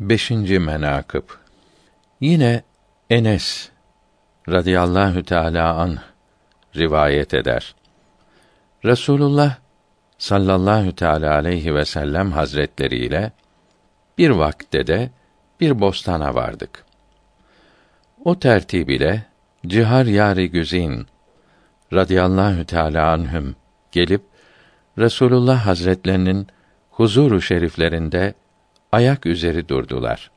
5. menakıb Yine Enes radıyallahu teala an rivayet eder. Resulullah sallallahu teala aleyhi ve sellem hazretleri ile bir vakte de bir bostana vardık. O tertib ile Cihar Yari Güzin radıyallahu teala anhüm gelip Resulullah Hazretlerinin huzuru şeriflerinde ayak üzeri durdular.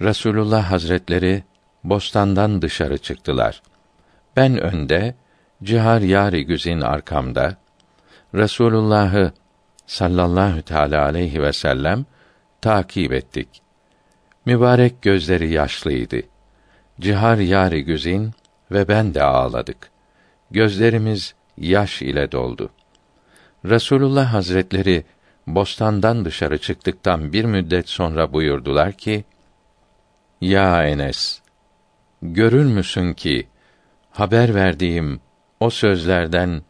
Resulullah Hazretleri bostandan dışarı çıktılar. Ben önde, Cihar Yari Güzin arkamda, Resulullah'ı sallallahu teala aleyhi ve sellem takip ettik. Mübarek gözleri yaşlıydı. Cihar Yari Güzin ve ben de ağladık. Gözlerimiz yaş ile doldu. Resulullah Hazretleri bostandan dışarı çıktıktan bir müddet sonra buyurdular ki: Ya Enes, görür müsün ki haber verdiğim o sözlerden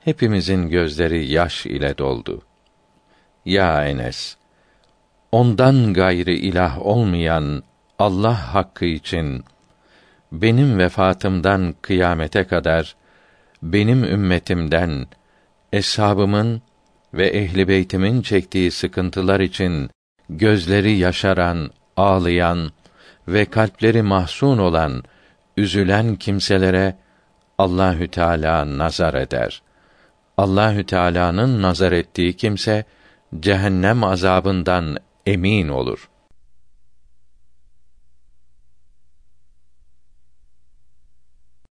hepimizin gözleri yaş ile doldu. Ya Enes, ondan gayrı ilah olmayan Allah hakkı için benim vefatımdan kıyamete kadar benim ümmetimden eshabımın ve ehli beytimin çektiği sıkıntılar için gözleri yaşaran, ağlayan ve kalpleri mahzun olan, üzülen kimselere Allahü Teala nazar eder. Allahü Teala'nın nazar ettiği kimse cehennem azabından emin olur.''